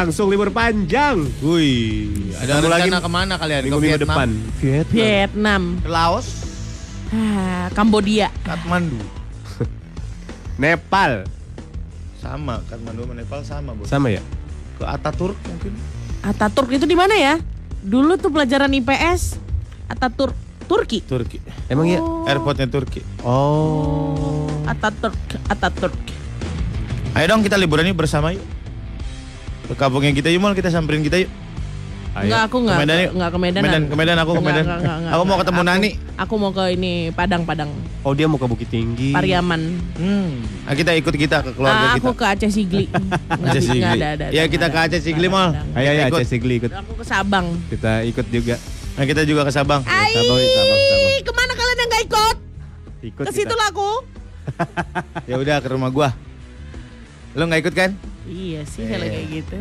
Langsung libur panjang. Wih, ada lagi rencana ke mana kalian? Minggu Ke minggu depan. Vietnam. Vietnam, Laos? ah, Kambodia. Kathmandu. Nepal. Sama, Kathmandu sama Nepal sama, Bos. Sama ya? Ke Ataturk mungkin. Ataturk itu di mana ya? Dulu tuh pelajaran IPS Ataturk Turki. Turki. Emang ya? Oh. Airportnya Turki. Oh. Ataturk Ataturk. Ayo dong kita liburan yuk bersama yuk. Ke kampungnya kita yuk mal kita samperin kita yuk. Enggak, aku enggak Ke Medan yuk. enggak ke Medan. Medan, ke Medan aku ke Enggak, Medan. enggak, enggak, enggak, aku mau enggak. ketemu Aku- Nani. Aku mau ke ini Padang Padang. Oh dia mau ke Bukit Tinggi. Pariaman. Hmm. Ah, kita ikut kita ke keluarga Ah, kita. aku ke Aceh Sigli. Enggak, Aceh Sigli. enggak ada, ada, Ya kita ada. ke Aceh Sigli Enggak mal. enggak Ayo ya Ikut. Aceh Sigli ikut. Aku ke Sabang. Kita ikut juga. Nah kita juga ke Sabang. Ai, Sabang, Sabang, Sabang. ke mana kalian yang nggak ikut? Ikut Ke situ lah aku. Ya udah ke rumah gua. Lo nggak ikut kan? Iya sih kalau Eh. kayak gitu.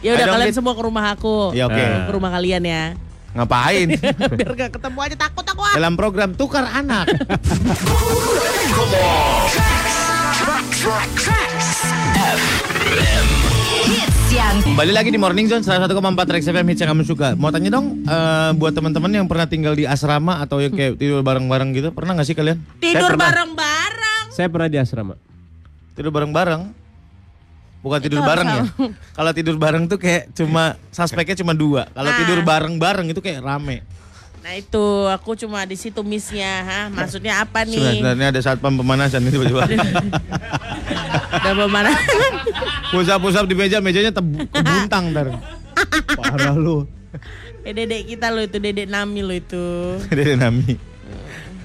Ya udah kalian semua ke rumah aku. Ya oke. Nah. Ke rumah kalian ya. Ngapain? Biar gak ketemu aja takut aku ah. Dalam program tukar anak. Hits yang Kembali lagi di Morning Zone 101,4 Rex FM hits yang kamu suka. Mau tanya dong eh, buat teman-teman yang pernah tinggal di asrama atau yang kayak tidur bareng-bareng gitu, pernah nggak sih kalian? Tidur bareng-bareng. Saya pernah di asrama. Tidur bareng-bareng? Bukan tidur bareng ya. Kalau tidur bareng tuh kayak cuma suspeknya cuma dua. Kalau Nah. tidur bareng-bareng itu kayak rame. Nah itu aku cuma di situ missnya, ha? Maksudnya apa nih? Sebenarnya ada satpam pemanasan itu tiba-tiba. Udah bagaimana? Pusap-pusap di meja, mejanya kebuntang ntar. Parah lu. eh dedek kita lo itu, dedek Nami lo itu. Dari Nami.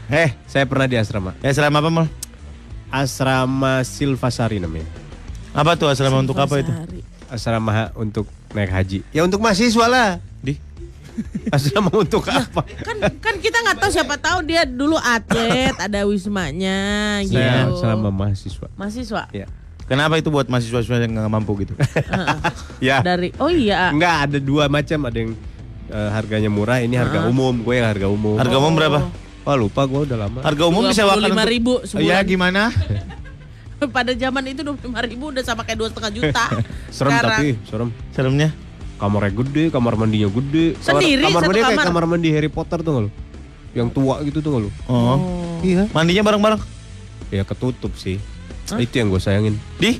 Eh, Saya pernah di asrama. ya selama apa mal? Asrama Silvasari namanya. Apa tuh asrama untuk apa itu? Sehari. Asrama ha- untuk naik haji. Ya untuk mahasiswa lah. Di? Asrama untuk apa? Kan kan kita nggak tahu siapa tahu dia dulu atlet, ada wismanya gitu. Saya asrama mahasiswa. Mahasiswa. Ya. Kenapa itu buat mahasiswa-mahasiswa yang nggak mampu gitu? Ya. Dari oh iya. Enggak ada dua macam, ada yang eh, harganya murah, ini harga umum, gue yang harga umum. Harga umum berapa? Wah lupa gue udah lama. Harga umum disewakan lima untuk... ribu Ya sebulan. gimana? Pada zaman itu dua ribu udah sama kayak dua setengah juta. Serem Sekarang. tapi serem. Seremnya? Kamarnya gede, kamar mandinya gede. Kamar- Sendiri, kamar satu mandinya kayak kamar. kamar mandi Harry Potter tuh nggak lu? Yang tua gitu tuh nggak lu? Oh. Iya. Mandinya bareng-bareng? Ya ketutup sih. Itu yang gue sayangin. Di?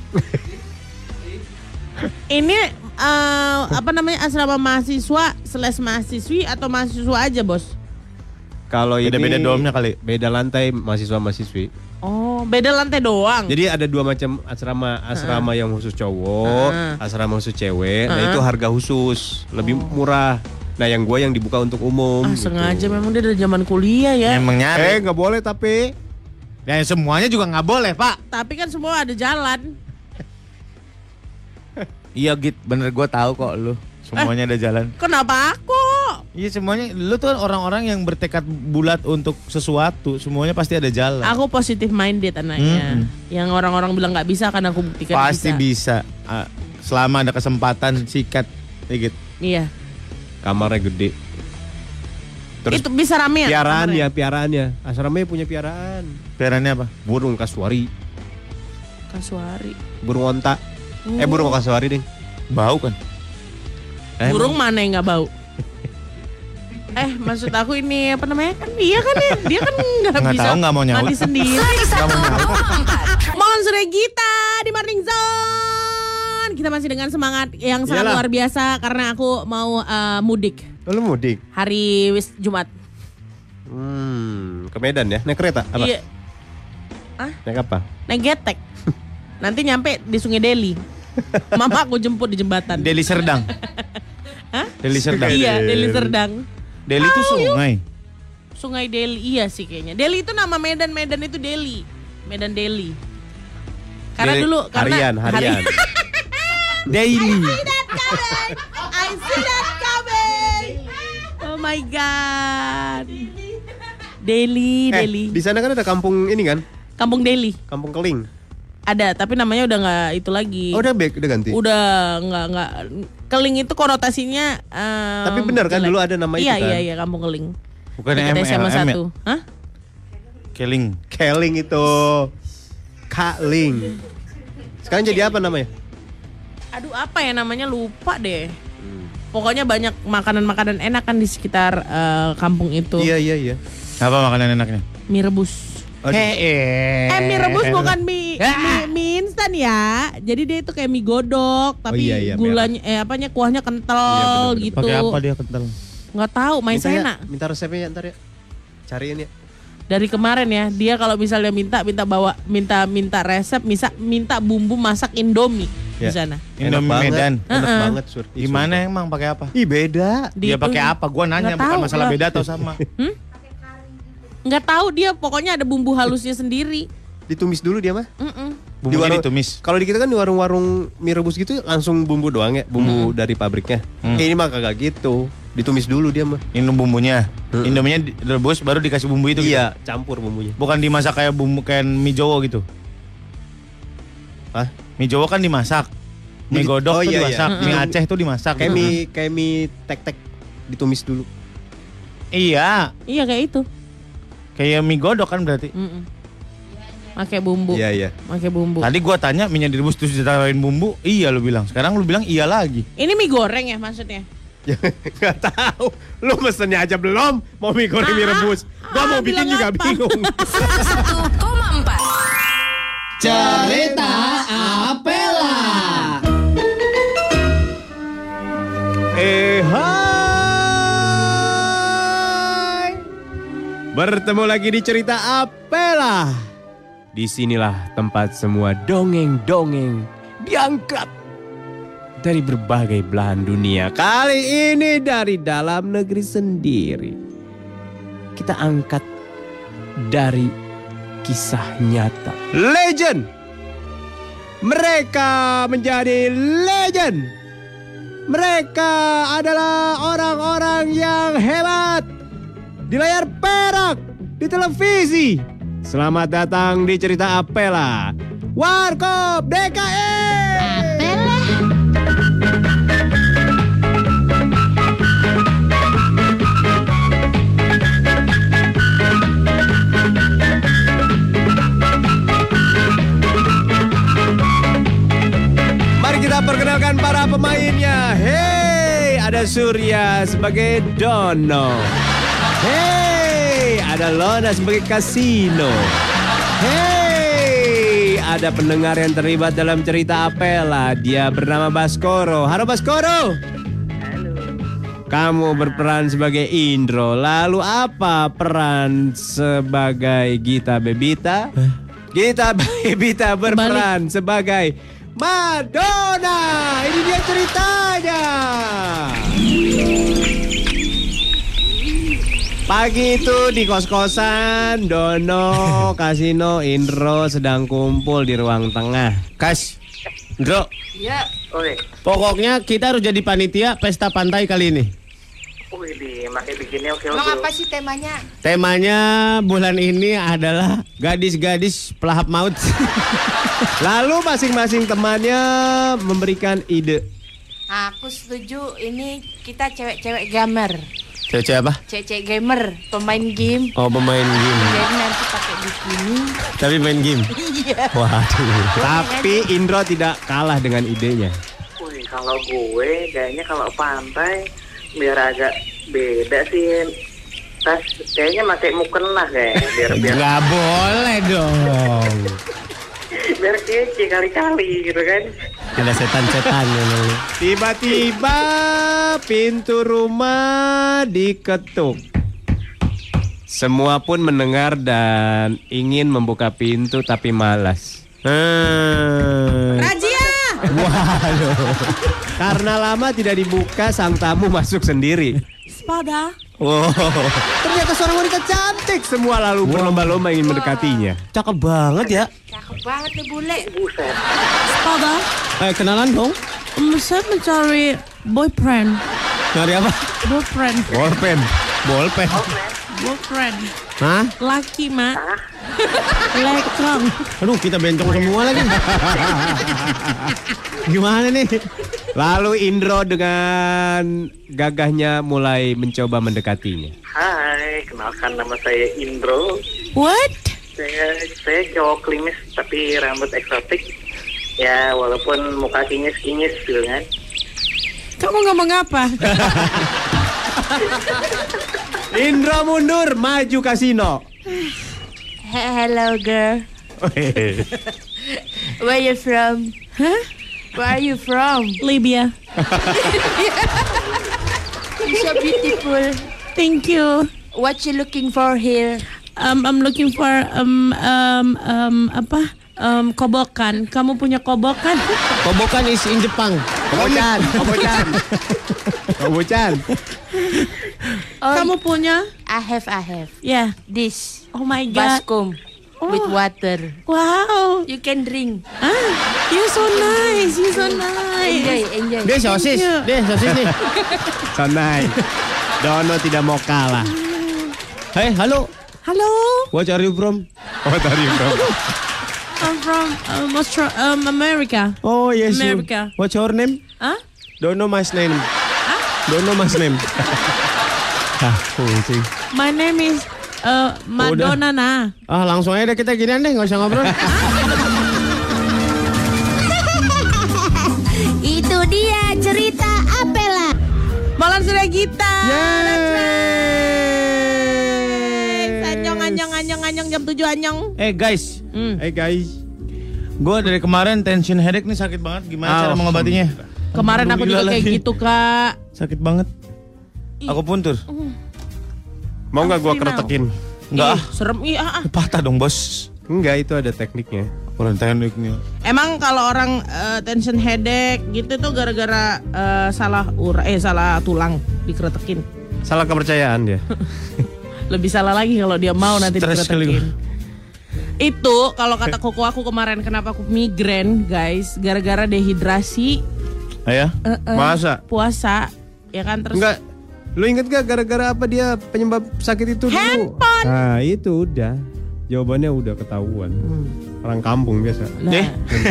Ini eh, apa namanya asrama mahasiswa slash mahasiswi atau mahasiswa aja bos? Kalau ini Beda-beda domnya kali. Beda lantai mahasiswa mahasiswi. Oh beda lantai doang. Jadi ada dua macam asrama, asrama yang khusus cowok, Heeh. asrama khusus cewek. Nah Heeh. itu harga khusus, lebih murah. Nah yang gue yang dibuka untuk umum. ah gitu. sengaja memang dia dari zaman kuliah ya. Emang Eh nyari. nggak boleh tapi. Ya semuanya juga nggak boleh pak. Tapi kan semua ada jalan. Iya Git, bener gue tahu kok lu. Semuanya ada jalan. Kenapa aku? Iya semuanya, lu tuh orang-orang yang bertekad bulat untuk sesuatu. Semuanya pasti ada jalan. Aku positif minded anaknya. Mm-mm. Yang orang-orang bilang nggak bisa kan aku buktikan pasti bisa. bisa. Ah, selama ada kesempatan sikat. Ya Git. Iya. Kamarnya gede. Terus itu bisa ramean. piaraan ya, piaraannya. Asramanya punya piaraan. Piarannya apa? Burung kasuari, Kasuari. burung onta. Eh burung kasuari ding. Bau kan? Eh, Burung mana yang nggak bau? eh maksud aku ini apa namanya kan dia kan ya dia kan nggak bisa tahu, nggak mau nyala. mandi sendiri. 101,4 Monster kita di Morning Zone. Kita masih dengan semangat yang sangat Iyalah. luar biasa karena aku mau eh, mudik Lu mudik? hari wis Jumat. Hmm, ke Medan ya? Naik kereta? Apa? Iya, Naik apa? naik getek. Nanti nyampe di Sungai Deli. Mama aku jemput di jembatan. Deli Serdang. Hah? Deli Serdang. Iya, Deli Serdang. Deli itu sungai. Sungai Deli iya sih kayaknya. Deli itu nama Medan, Medan itu Deli. Medan Deli. Karena Deli- dulu karena Harian, harian. Daily. I see that coming. Oh my god. Deli, Eh, Deli. di sana kan ada kampung ini kan? Kampung Deli. Kampung Keling. Ada, tapi namanya udah nggak itu lagi. Oh, udah back, udah ganti. Udah nggak nggak keling itu konotasinya em, Tapi benar kan jelek. dulu ada nama itu iya, kan? Iya iya Kampung Keling. Bukan Dekat SMA ya? 1. Hah? Keling. Keling itu. Kaling. Sekarang jadi apa namanya? Aduh apa ya namanya lupa deh. Hmm. Pokoknya banyak makanan-makanan enak kan di sekitar eh, kampung itu. Iya iya iya. Apa makanan enaknya? Mie rebus. Eh. Eh mie rebus bukan mie, mie, mie instan ya. Jadi dia itu kayak mie godok tapi iya, iya, gulanya eh apanya kuahnya kental Iya, bener-bener. gitu. Pakai apa dia kental? Nggak tahu, main Minta ya, sana. minta resepnya ya ntar ya. Cariin ya. Dari kemarin ya, dia kalau misalnya minta minta bawa minta minta resep, minta minta bumbu masak Indomie di Ya. sana. Enak Indomie banget. Medan. Enak Heeh. banget sur. Gimana emang pakai apa? Ih beda. Di Dia pakai apa? Gua nanya bukan masalah lah. beda atau sama. Nggak tahu dia, pokoknya ada bumbu halusnya sendiri. Ditumis dulu dia mah. Mm-mm. Bumbunya warung- ditumis. Kalau di kita kan di warung-warung mie rebus gitu langsung bumbu doang ya, bumbu dari pabriknya. Hmm. Ini mah kagak gitu. Ditumis dulu dia mah. Ini bumbunya. Mm-mm. Indominya direbus baru dikasih bumbu itu. gitu? iya, campur bumbunya. Bukan dimasak kayak bumbu kayak mie Jawa gitu. Hah? Mie Jawa kan dimasak. Mie Mie- godok oh, tuh iya, iya. dimasak, mie Mm-mm. Aceh tuh dimasak. Kayak mie kayak mie tek-tek ditumis dulu. Iya, Iya kayak itu. Kayak mie godok kan berarti. Mm-mm. Pakai bumbu. Iya, iya. Pakai bumbu. Tadi gua tanya minyak direbus terus ditaruhin bumbu, iya lu bilang. Sekarang lu bilang iya lagi. Ini mie goreng ya maksudnya? Gak tahu. Lu mesennya aja belum mau mie goreng mie Ah, rebus. Gua ah, mau bikin juga apa? bingung. 101,4 Cerita Apela. Eh hai. Bertemu lagi di cerita Apela. Di sinilah tempat semua dongeng-dongeng diangkat dari berbagai belahan dunia. Kali ini dari dalam negeri sendiri. Kita angkat dari kisah nyata. Legend. Mereka menjadi legend. Mereka adalah orang-orang yang hebat di layar perak di televisi. Selamat datang di cerita Apela. Warkop DKI. Mari kita perkenalkan para pemainnya. Hey, ada Surya sebagai Dono. Hey, ada Lona sebagai Kasino. Hey, ada pendengar yang terlibat dalam cerita Apela. Dia bernama Baskoro. Halo Baskoro. Kamu berperan sebagai Indro. Lalu apa peran sebagai Gita Bebita? Gita Bebita berperan sebagai Madonna. Ini dia ceritanya. Pagi itu di kos-kosan, Dono, Kasino, Indro sedang kumpul di ruang tengah. Kas, Bro, Iya, oke. pokoknya kita harus jadi panitia pesta pantai kali ini. Wih, makai bikinnya oke Emang oke. apa sih temanya? Temanya bulan ini adalah gadis-gadis pelahap maut. Lalu masing-masing temannya memberikan ide. Aku setuju ini kita cewek-cewek gamer. Cewek apa? Cewek-cewek gamer, pemain game. Oh pemain game. Jadi nanti pakai bikini. Tapi main game. Iya. Waduh. Tapi Indro tidak kalah dengan idenya. Wih, kalau gue kayaknya kalau pantai biar agak beda sih. Tas kayaknya pakai mukena kayak biar biar Gak boleh dong. biar kece kali-kali gitu kan. Ada setan-setan memang. Tiba-tiba pintu rumah diketuk. Semua pun mendengar dan ingin membuka pintu tapi malas. Hmm. Rajia! Karena lama tidak dibuka, sang tamu masuk sendiri. Spada. Wow. Ternyata seorang wanita cantik. Semua lalu berlomba-lomba ingin mendekatinya. Cakep banget ya. Cakep banget nih bule. Buset. Spada. Eh, kenalan dong. Um, saya mencari boyfriend. Dari apa? Boyfriend. Bolpen. Bolpen. Boyfriend. Hah? Laki, Mak. Lekong. Aduh, kita bencong semua lagi. Gimana nih? Lalu Indro dengan gagahnya mulai mencoba mendekatinya. Hai, kenalkan nama saya Indro. What? Saya saya cowok klimis tapi rambut eksotik. Ya walaupun muka kinyis-kinyis gitu kan. Kamu ngomong apa? Indra mundur, maju kasino. He- Hello girl. Where you from? Hah? Where are you from? Libya. You're so beautiful. Thank you. What you looking for here? Um, I'm looking for um um um apa? Um, kobokan. Kamu punya kobokan? Kobokan is in Jepang. Kobocan, kobocan. Kobocan. Oh, Kamu punya? I have, I have. Ya. This Oh my god. baskom with water. Wow. You can drink. Ah, you so nice. You so nice. Enjoy, enjoy. Dia sosis, you. dia sosis nih. Sonai. Dono tidak mau kalah. Hei, halo. Hello. What are you from? Oh tadi bro. I'm from um, Austra- um, America. Oh yes. you. America. What's your name? Huh? Don't know my name. Don't know my name. ah, kucing. My name is uh, Madonna na. Ah, langsung aja deh kita ginian deh, nggak usah ngobrol. Itu dia cerita Apela. Malam sudah kita. Yeay. Anyong, anyong, anyong jam 7 anyong. Eh guys, Hmm. Hey guys. gue dari kemarin tension headache nih sakit banget. Gimana cara mengobatinya? Kemarin aku juga kayak lagi. gitu kak. Sakit banget. Aku puntur. Mau nggak gua Final. keretekin? Enggak Ih, serem iya. ah, ah. Patah dong bos. Enggak, itu ada tekniknya. Kurang tekniknya. Emang kalau orang eh, tension headache gitu tuh gara-gara eh, salah ur eh salah tulang dikeretekin. Salah kepercayaan dia. Lebih salah lagi kalau dia mau nanti dikeretekin. Itu kalau kata koko aku kemarin kenapa aku migrain guys gara-gara dehidrasi Ayah? eh, eh, Masa? puasa ya kan terus Enggak. Lu inget gak gara-gara apa dia penyebab sakit itu dulu? Handphone. Nah itu udah. Jawabannya udah ketahuan. Orang kampung biasa. Nah. Eh,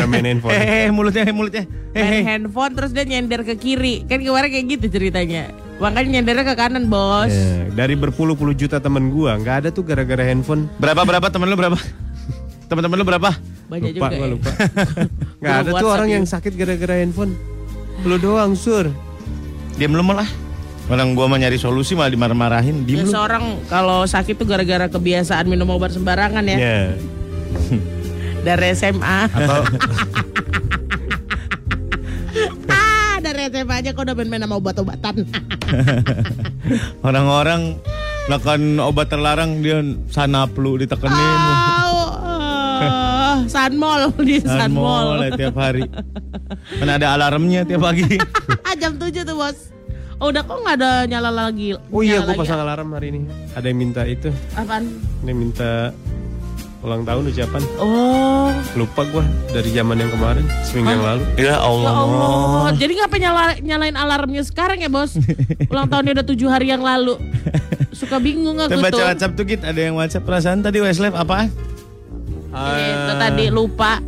main handphone. eh, eh, mulutnya, mulutnya. Eh, main eh. handphone terus dia nyender ke kiri kan kemarin kayak gitu ceritanya makanya nyendernya ke kanan bos Ya, dari berpuluh-puluh juta temen gua nggak ada tuh gara-gara handphone. Berapa berapa temen lu berapa? Teman-teman lu berapa? banyak lupa juga gua ya. lupa. Nggak ada tuh orang WhatsApp yang ya. sakit gara-gara handphone. Lu doang sur. Diam lu malah. Orang gua mau nyari solusi malah dimarah-marahin. Ya, Diam lu. seorang kalau sakit tuh gara-gara kebiasaan minum obat sembarangan ya Ya. dari SMA Atau ah dari SMA aja kok udah main-main sama obat-obatan orang-orang lakukan obat terlarang dia sanaplu ditekenin. Au, ah, Sunmol di Sanmol Sunmol tiap hari. Kan ada alarmnya tiap pagi. jam 7 tuh bos oh, udah kok nggak ada nyala lagi Oh iya, lagi? pasang alarm hari ini. Ada yang minta itu, apaan ada yang minta ulang tahun ucapan. oh Lupa gua dari zaman yang kemarin, seminggu yang lalu. ya Ya Allah. Allah, jadi ngapa nyala, nyalain alarmnya sekarang ya bos? Ulang tahunnya udah tujuh hari yang lalu. Suka bingung aku baca tuh. WhatsApp tuh Git, ada yang WhatsApp perasaan tadi Westlife apaan? Itu tadi lupa.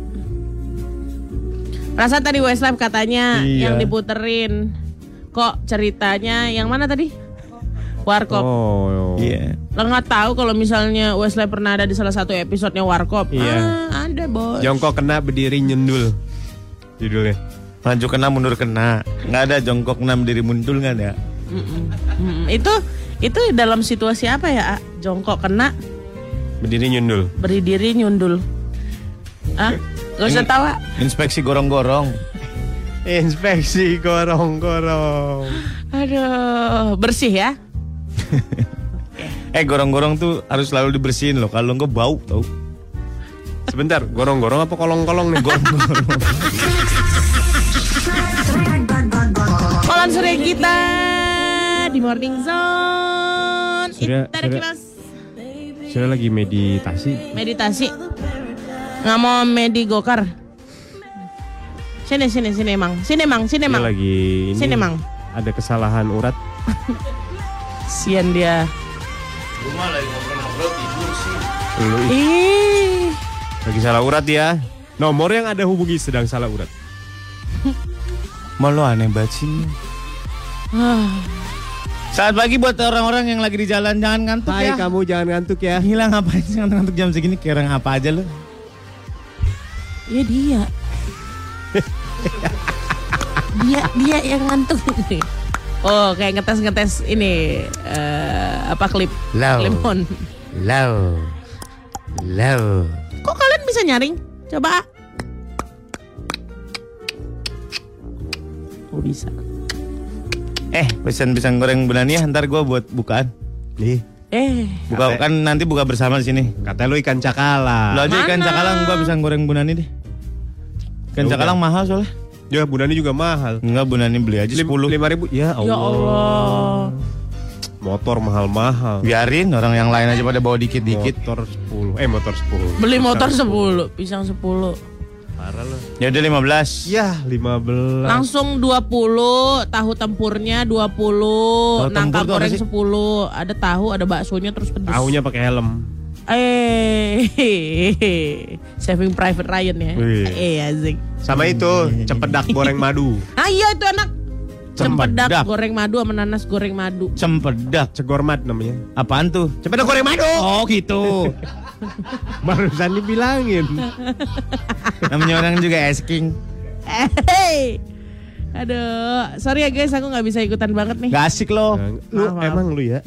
Perasaan tadi Westlife katanya Iya. yang diputerin. Kok ceritanya yang mana tadi? Warkop. Oh, Iya. Lo nggak tahu kalau misalnya Westlife pernah ada di salah satu episodenya Warkop. Iya. Ah, ada bos. Jongkok kena berdiri nyundul. Judulnya. Maju kena mundur kena. Nggak ada jongkok enam diri muncul nggak ada. Mm-mm. Mm, itu itu dalam situasi apa ya? A? Jongkok kena, Berdiri nyundul. berdiri nyundul. Ah, gak usah tawa. Inspeksi gorong-gorong. Inspeksi gorong-gorong. Aduh, bersih ya. Eh gorong-gorong tuh harus selalu dibersihin loh. Kalau nggak bau tau. Sebentar, gorong-gorong apa kolong-kolong nih? Gorong-gorong. Kolan sore kita di Morning Zone. Sudah- Itadakimasu. Saya lagi meditasi. Meditasi. Nggak mau medi gokar. Sini sini sini emang. Sini emang, sini Dia emang. lagi ini. Sini, Mang. Ada kesalahan urat. Sian dia. Lu ih, Ih. lagi salah urat ya. Nomor yang ada hubungi sedang salah urat. Malu aneh sih. Ah. Saat pagi buat orang-orang yang lagi di jalan jangan ngantuk Hai ya. kamu jangan ngantuk ya. Gila ngapain sih ngantuk-ngantuk jam segini kayak orang apa aja lu? Ya dia. Dia dia yang ngantuk ini. Oh, kayak ngetes-ngetes ini eh, apa klip? Lau. Klip on. Low. Low. Kok kalian bisa nyaring? Coba. Oh bisa. Eh, pesan pisang goreng bunani ya, ntar gua buat bukaan. Nih, Eh, Buka Kate- kan nanti buka bersama di sini. katanya lu ikan cakala. Lo aja ikan Mana? cakalang gua pisang goreng bunani deh. Ikan Ya cakalang mahal soalnya. Ya, bunani juga mahal. Enggak bunani beli aja 10. Lima ribu. Ya Allah. ya Allah. Motor mahal-mahal. Biarin orang yang lain aja pada bawa dikit-dikit. Motor 10. Eh, motor 10. Beli motor 10, pisang 10. Parah lu. Ya udah 15. Ya, 15. Langsung 20, tahu tempurnya 20, Tahu nangka tempur goreng sih? 10, ada tahu, ada baksonya terus pedes. Tahunya pakai helm. Eh, Saving Private Ryan ya. Eh, asik. Sama itu, cempedak goreng madu. Ah iya itu enak. Cempedak Cempedak. goreng madu sama nanas goreng madu. Cempedak. Cegormat namanya. Apaan tuh? Cempedak goreng madu. Oh gitu. Barusan dibilangin. Namanya orang juga asking. Eh, hey. Aduh, sorry ya guys, aku nggak bisa ikutan banget nih. Gak asik loh. lu Maaf, maaf. emang lu ya?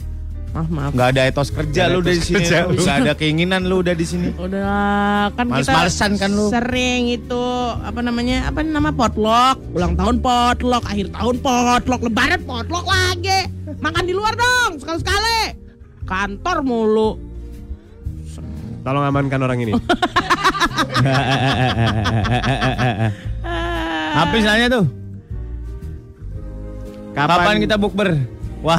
Maaf, maaf. Gak ada etos kerja Nggak lu dari etos sini. kerja lu. Gak ada keinginan lu udah di sini. Udah kan kita Males-malesan kan lu. sering itu apa namanya apa nama potluck ulang tahun potluck akhir tahun potluck lebaran potluck lagi makan di luar dong sekali sekali kantor mulu Tolong amankan orang ini. Apa istilahnya tuh? Kapan, kita bukber? Wah.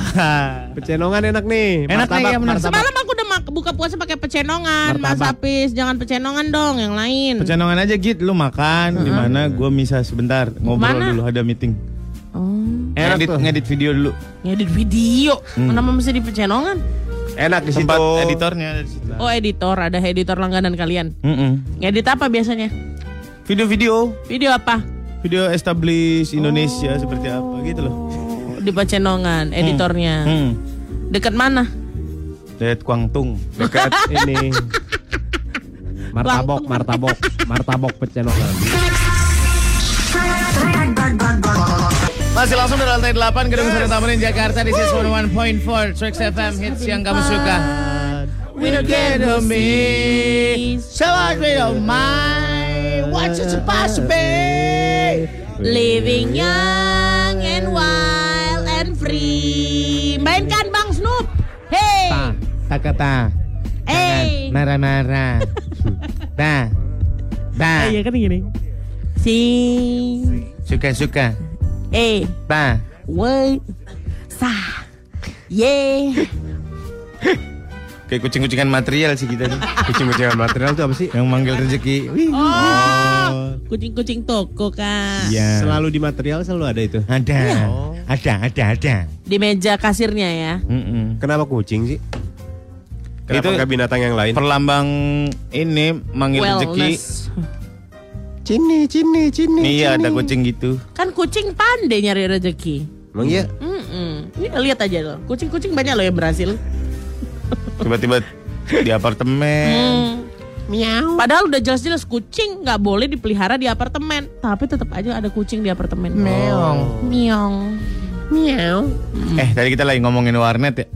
Pecenongan enak nih. Enak nih, ya, benar. semalam aku udah mak- buka puasa pakai pecenongan mas Martabak. Apis jangan pecenongan dong yang lain Pecenongan aja git, lu makan di mana? Gua misa sebentar ngobrol Mana? dulu ada meeting. oh Enak Ngedit, tuh. ngedit video dulu. ngedit video kenapa mesti di pecenongan Enak di situ. Tempat editornya ada di situ. oh editor ada editor langganan kalian Mm-mm. ngedit apa biasanya Video-video, video apa video establish Indonesia seperti apa gitu loh. Di pecenongan editornya. Hmm. dekat mana? Lihat Kuangtung. Dekat ini. Martabok, martabok, martabok pecenongan. Masih langsung dari lantai 8 Gedung Sari Tamrin Jakarta This is 101.4 Trax FM hits yang kamu suka. We don't get on me. So I we don't mind What's it supposed to be? Living young free. Mainkan Bang Snoop. Hey. Ta Takata Hey. Marah-marah Ta Ta kan gini. Sing. Suka-suka Eh. Ta Wait. Sah. Yeah. Kayak kucing-kucingan material sih kita nih Kucing-kucingan material itu apa sih? Yang manggil rezeki Wih. Oh. Kucing-kucing toko kan. Iya Selalu di material selalu ada itu. Ada Oh. Ada ada ada Di meja kasirnya ya. Mm-mm. Kenapa kucing sih? Kenapa Itu- binatang yang lain? Perlambang ini manggil rezeki. Cini, cini, cini. Iya cini. ada kucing gitu Kan kucing pandai nyari rezeki. Emang iya? Mm-mm. Ini lihat aja loh. Kucing-kucing banyak loh yang berhasil. Tiba-tiba di apartemen Miau. Padahal udah jelas-jelas kucing nggak boleh dipelihara di apartemen, tapi tetap aja ada kucing di apartemen. Meong. Miong. Miau. Eh tadi kita lagi ngomongin warnet ya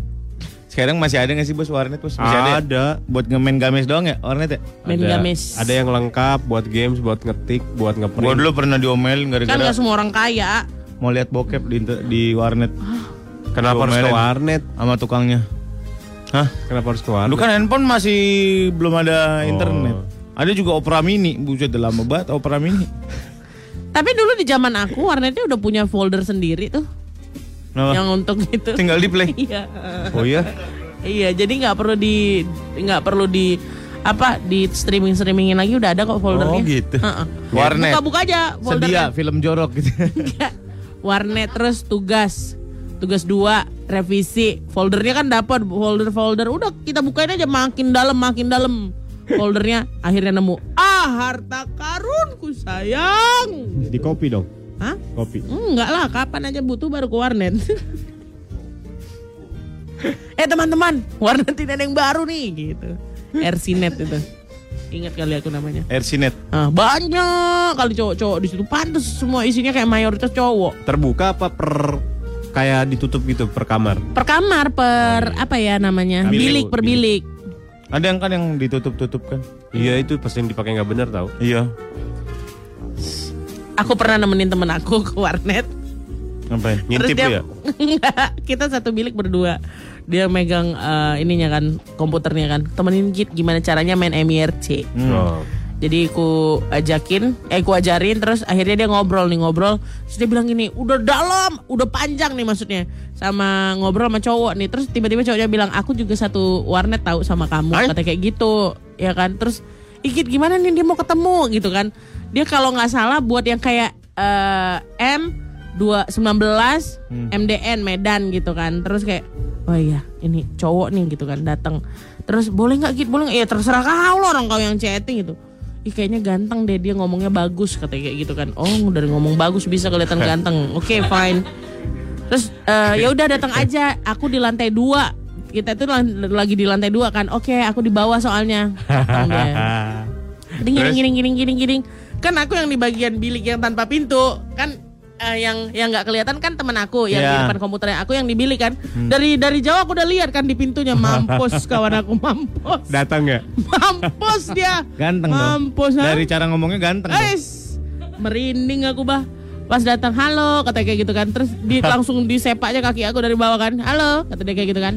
Sekarang masih ada gak sih bos warnet bos? Masih ada, ya? Ada. Buat ngemen games doang ya warnet ya? Main Ada- games. Ada yang lengkap buat games, buat ngetik, buat Gua ngeprint. dulu pernah diomelin Kan gara-gara nggak semua orang kaya. mau lihat bokep di, di warnet Kenapa harus ke warnet? sama tukangnya Hah? Kenapa harus ke warnet? Lu kan handphone masih belum ada Oh. internet Ada juga Opera Mini Buset udah lama banget Opera Mini Tapi dulu di zaman aku warnetnya udah punya folder sendiri tuh Kenapa? yang untuk itu. Tinggal di play Iya. Oh iya? Iya, jadi nggak perlu di nggak perlu di apa di streaming streamingin lagi udah ada kok foldernya. Oh gitu Heeh. Warnet Buka-buka aja Sedia foldernya. film jorok gitu Enggak. Warnet terus tugas. Tugas dua revisi. Foldernya kan dapat folder-folder. Udah kita bukain aja makin dalam makin dalam. Foldernya akhirnya nemu. Ah, harta karunku sayang. Di kopi dong. Hah? Kopi. Enggak lah, kapan aja butuh baru ke warnet. eh teman-teman, warnet ini ada yang baru nih gitu. RCnet itu. Ingat kali aku namanya. Ersinet. Ah, banyak kali cowok-cowok di situ. Pantes semua isinya kayak mayoritas cowok. Terbuka apa per kayak ditutup gitu per kamar? Per kamar, per apa ya namanya? Bilik. Bilik per bilik. Ada yang kan yang ditutup-tutup kan? Iya itu pas yang dipakai nggak bener tau. Iya. Aku pernah nemenin temen aku ke warnet. Ngapain? Terus Ngintip dia ya? Enggak, kita satu bilik berdua. Dia megang eh, ininya kan, komputernya kan. Temenin Git gimana caranya main MIRC. Hmm. Oh. Jadi ku ajakin, eh ku ajarin terus akhirnya dia ngobrol nih ngobrol. Terus dia bilang gini, udah dalam, udah panjang nih maksudnya. Sama ngobrol sama cowok nih. Terus tiba-tiba cowoknya bilang, aku juga satu warnet tahu sama kamu. Ay? Kata kayak gitu, ya kan. Terus, Ikit gimana nih dia mau ketemu gitu kan. Dia kalau nggak salah buat yang kayak eh, M 219 MDN Medan gitu kan. Terus kayak, oh iya ini cowok nih gitu kan datang. Terus boleh nggak gitu boleh nggak? Ya terserah kau lo orang kau yang chatting gitu. Ih kayaknya ganteng deh dia ngomongnya bagus katanya kayak gitu kan. Oh dari ngomong bagus bisa kelihatan ganteng. Oke fine. Terus eh, ya udah datang aja. Aku di lantai dua. Kita lan- lagi di lantai dua kan. Oke aku di bawah soalnya. Giring giring giring giring giring. Kan aku yang di bagian bilik yang tanpa pintu kan eh, yang yang nggak kelihatan kan temen aku yang di Iya. depan komputernya aku yang di bilik kan. Dari dari jauh aku udah lihat kan di pintunya mampus kawan aku mampus. Datang ya? Mampus dia. Ganteng dong. Mampus ha? Dari cara ngomongnya ganteng. dong. Ais, merinding aku bah. Pas datang halo kata kayak gitu kan. Terus di, langsung disepaknya kaki aku dari bawah kan. Halo kata dia kayak gitu kan.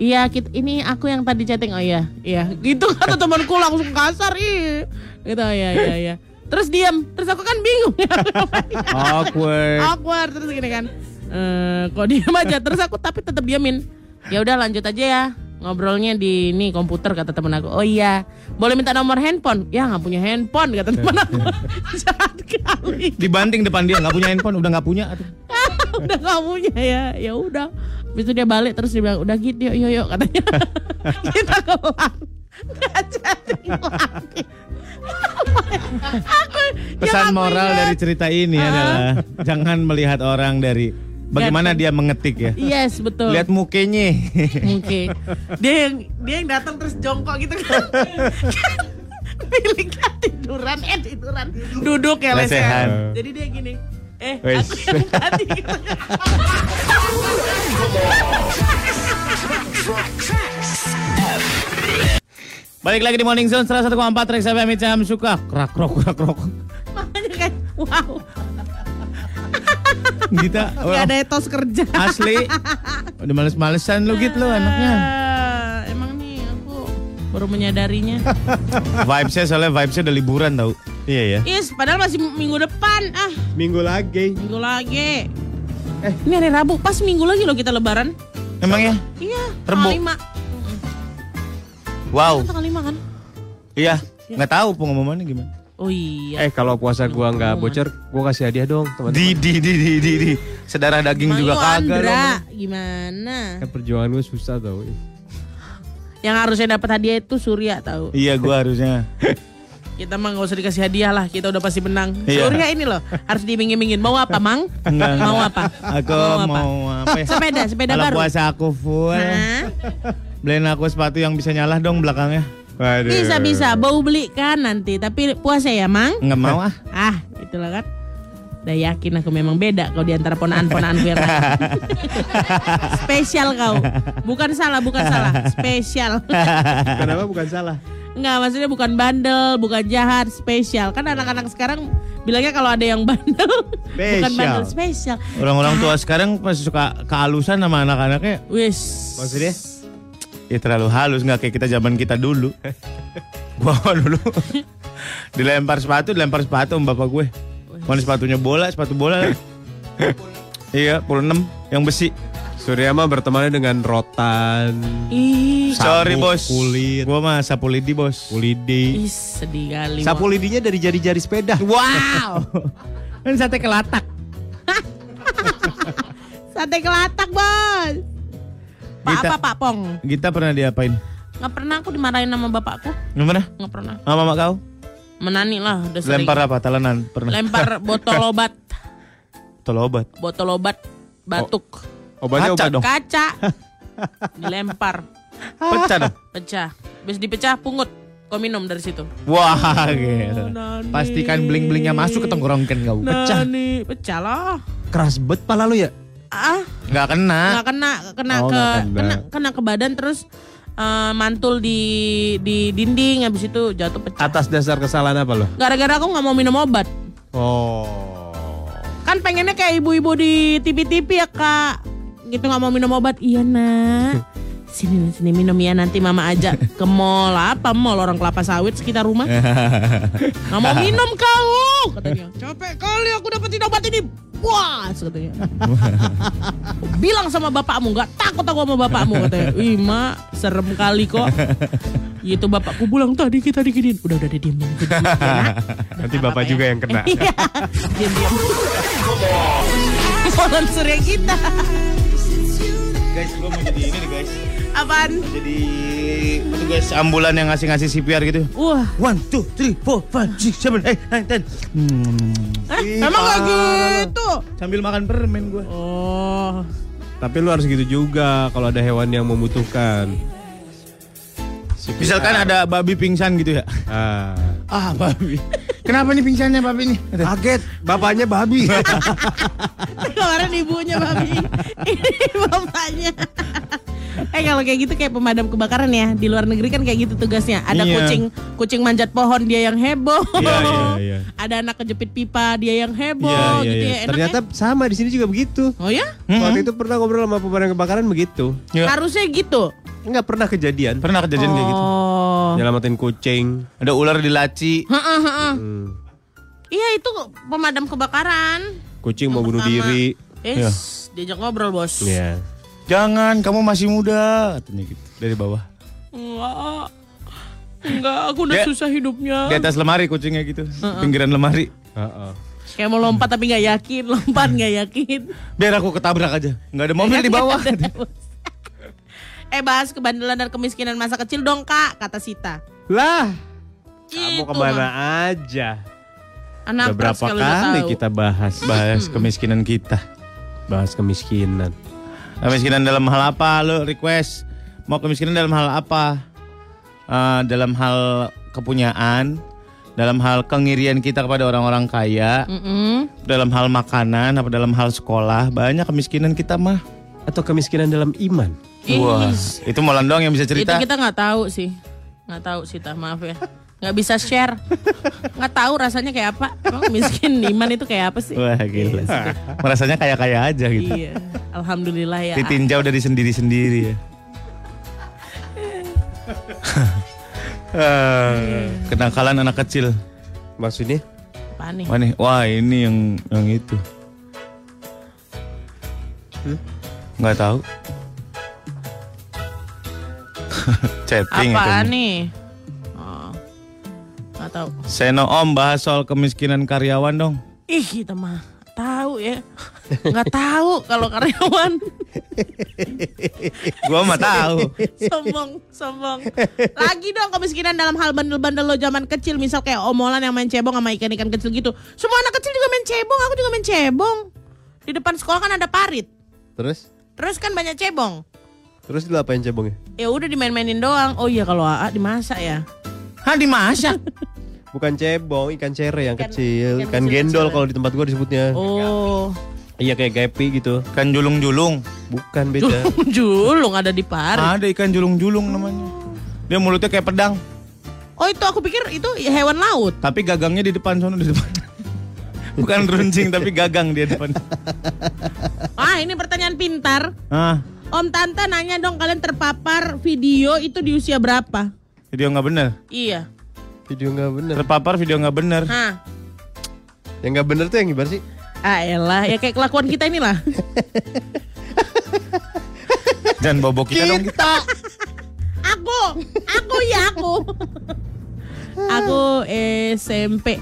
Iya, kit, ini aku yang tadi chatting. Oh iya, iya. Gitu kata temanku langsung kasar. Ih. Gitu, iya, iya, iya. Terus diam. Terus aku kan bingung. Awkward. Awkward terus gini kan. Eh, kok diam aja. Terus aku tapi tetap diamin. Ya udah lanjut aja ya. Ngobrolnya di nih komputer kata temen aku. Oh iya, boleh minta nomor handphone? Ya nggak punya handphone kata temen aku. Jahat kali. Dibanting depan dia nggak punya handphone, udah nggak punya. Udah nggak punya ya. Ya udah. Habis itu dia balik terus dia bilang udah gitu yuk yuk yuk katanya. Kita kelar. Nggak chatting lagi. Aku Pesan aku moral ingat. dari cerita ini adalah jangan melihat orang dari bagaimana dia mengetik ya. Yes betul. Lihat mukanya. Oke. Dia yang dia yang datang terus jongkok gitu kan. Miliknya tiduran, eh tiduran, duduk ya lesehan. Lesehan. Jadi dia gini, eh Wes. aku yang tadi. Balik lagi di Morning Zone 101,4 Rex FM Jam suka krak krok krak krok. Makanya kayak wow, Kita nggak ada etos kerja. asli udah males-malesan lu gitu lu anaknya. Ah, emang nih aku baru menyadarinya. Vibesnya soalnya vibesnya udah liburan tau. Iya ya. Is, padahal masih minggu depan. Ah, Minggu lagi. minggu lagi. Eh, ini hari Rabu, pas minggu lagi loh kita lebaran. Emang ya? Iya, Rebo. lima. Wow. Tanggal lima kan? Iya. Nggak tahu pengumumannya gimana. Oh iya. Eh kalau puasa gua nggak bocor, gua kasih hadiah dong teman-teman. Di di di di di di. Sedarah daging juga Mayu kagak Andra, dong. gimana? Kan perjuangan gua susah tau. Yang harusnya dapat hadiah itu Surya tahu. Iya gua harusnya. Kita mah nggak usah dikasih hadiah lah, kita udah pasti menang. Iya. Surya ini loh harus diiming-imingin. Mau apa, Mang? Enggak, Mau enggak. apa? Aku mau apa ya? Sepeda, sepeda Kalau baru. puasa aku full. Hah? Beliin aku sepatu yang bisa nyala dong belakangnya. Waduh. Bisa bisa, bau beli kan nanti. Tapi puasa ya, Mang? Enggak mau ah. Ah, itulah kan. Udah yakin aku memang beda kau di antara ponaan-ponaanku yang lain. Spesial kau. Bukan salah, bukan salah. Spesial. Kenapa bukan salah? Enggak, maksudnya bukan bandel, bukan jahat, spesial. Kan anak-anak sekarang bilangnya kalau ada yang bandel, bukan Spesial. bandel, spesial. Orang-orang tua sekarang masih suka kehalusan sama anak-anaknya. Wis. Maksudnya? Ya terlalu halus nggak kayak kita zaman kita dulu. Gua dulu dilempar sepatu, dilempar sepatu sama bapak gue. Mana sepatunya bola, sepatu bola. iya, puluh enam yang besi. Surya mah bertemannya dengan rotan, Ih, Sorry bos. kulit. Gua mah sapu lidi bos. kulidi. ih, sedih kali. Sapu lidinya dari jari-jari sepeda. Wow. Kan sate kelatak. Sate kelatak, Bos. Pak Kita- apa, Pak Pong? Kita pernah diapain? Nggak pernah aku dimarahin sama bapakku. Gimana? Nggak pernah. Sama mama kau? Menani lah, udah sering. Lempar apa? Talenan? Pernah? Lempar botol obat. Tol obat. Botol obat batuk. Obatnya Kaca obat dong. Kaca. Dilempar. Pecah dong. Pecah. Habis dipecah pungut. Kau minum dari situ. Wah, gitu. Nani. Pastikan bling-blingnya masuk ke tenggorokan kau. Nah, nih, pecah lah. Keras bet pala lu ya? Ah, Nggak kena. nggak kena, kena Oh, ke kena. kena kena ke badan terus eh, mantul di di dinding habis itu jatuh pecah. Atas dasar kesalahan apa lo? Gara-gara aku nggak mau minum obat. Oh. Kan pengennya kayak ibu-ibu di TV-TV ya kak. Gitu nggak mau minum obat. Iya nak. Sini sini minum ya nanti mama ajak ke mall apa mall orang kelapa sawit sekitar rumah. Nggak mau minum kau katanya. Capek kali aku dapetin obat ini. Puas katanya. Bilang sama bapakmu nggak takut aku sama bapakmu katanya. Ih mak serem kali kok. Gitu bapakku pulang tadi kita diginin. Udah udah diem diem. diem, diem, ya. Nanti bapak juga yang kena. Iya. Diam diam. Volunteer yang kita. Guys, gua mau jadi ini. Apaan? Jadi petugas ambulan yang ngasih-ngasih CPR gitu. Wah, One, two, three, four, five, six, seven, eight, nine, ten. Hmm. eh, emang gak gitu? Sambil makan permen gua. Oh, Tapi lu harus gitu juga kalau ada hewan yang membutuhkan. Misalkan ada babi pingsan gitu ya. Ah. Ah, babi. Kenapa nih pingsannya babi nih? Kaget, bapaknya babi. kemarin ibunya babi, ini bapaknya. Eh kalau kayak gitu kayak pemadam kebakaran ya di luar negeri kan kayak gitu tugasnya. Ada Iya. kucing kucing manjat pohon dia yang heboh. Iya, iya, iya. Ada anak kejepit pipa dia yang heboh Iya, iya, gitu iya. ya. Enak Ternyata ya? sama di sini juga begitu. Oh ya? Waktu itu pernah ngobrol sama pemadam kebakaran begitu. Ya. Harusnya gitu. Enggak pernah kejadian. Pernah kejadian kayak gitu. Oh. Nyelamatin kucing. Ada ular di laci. Heeh, heeh. Hmm. Iya itu pemadam kebakaran. Kucing mau Yang bunuh pertama. diri. Eh, Iya. diajak ngobrol bos. Iya. Jangan, kamu masih muda, katanya gitu dari bawah. Enggak. Enggak, aku udah Dia- susah hidupnya. Di atas lemari kucingnya gitu, pinggiran lemari. Heeh. Kayak mau lompat tapi nggak yakin, lompat nggak yakin. Biar aku ketabrak aja, nggak ada mobil di bawah. eh bahas kebandelan dan kemiskinan masa kecil dong kak, kata Sita. Lah, kamu Itu, ke mana aja? Anak Udah berapa kali kita bahas Bahas kemiskinan kita. bahas kemiskinan. Kemiskinan dalam hal apa? Lo request mau kemiskinan dalam hal apa? Eh, dalam hal kepunyaan, dalam hal kengirian kita kepada orang-orang kaya, Mm-mm. dalam hal makanan, apa dalam hal sekolah, banyak kemiskinan kita mah. Atau kemiskinan dalam iman? Wah, itu Molan doang yang bisa itu cerita. kita nggak tahu sih, nggak tahu Sita, maaf ya. Nggak bisa share, nggak tahu rasanya kayak apa. Emang miskin iman itu kayak apa sih? Wah gila. Merasanya kaya-kaya aja gitu. Iya, alhamdulillah ya. Ditinjau dari sendiri-sendiri ya. Eh, Kenakalan anak kecil. Maksudnya? Apa nih? Wah, nih, wah ini yang yang itu. Nggak tahu. Chatting Apaan itu. nih? Nggak tahu. Seno Om bahas soal kemiskinan karyawan dong. Ih, kita mah tahu ya. Nggak tahu kalau karyawan. Gua mah tahu. sombong, sombong. Lagi dong kemiskinan dalam hal bandel-bandel lo zaman kecil, misal kayak omolan yang main cebong sama ikan-ikan kecil gitu. Semua anak kecil juga main cebong, aku juga main cebong. Di depan sekolah kan ada parit. Terus? Terus kan banyak cebong. Terus lu apain cebongnya? Ya udah dimain-mainin doang. Oh iya kalau AA dimasak ya. Hah dimasak? Bukan cebong, ikan cere yang Ikan- kecil. ikan Ikan gendol kalau di tempat gua disebutnya. Oh, Iya kayak gapi gitu. Ikan julung-julung. Bukan beda. julung ada di parit. Ada ikan julung-julung namanya. Dia mulutnya kayak pedang. Oh itu aku pikir itu hewan laut. Tapi gagangnya di depan sono di depan. Bukan runcing tapi gagang dia depan. Ah ini pertanyaan pintar. Ah, Om Tante nanya dong kalian terpapar video itu di usia berapa? Video nggak bener. Iya. Video nggak bener. Terpapar video nggak bener. Hah. Yang nggak bener tuh yang gimana sih? Ah elah, ya kayak kelakuan kita inilah. Jangan bobo kita dong. aku, aku ya aku. aku SMP,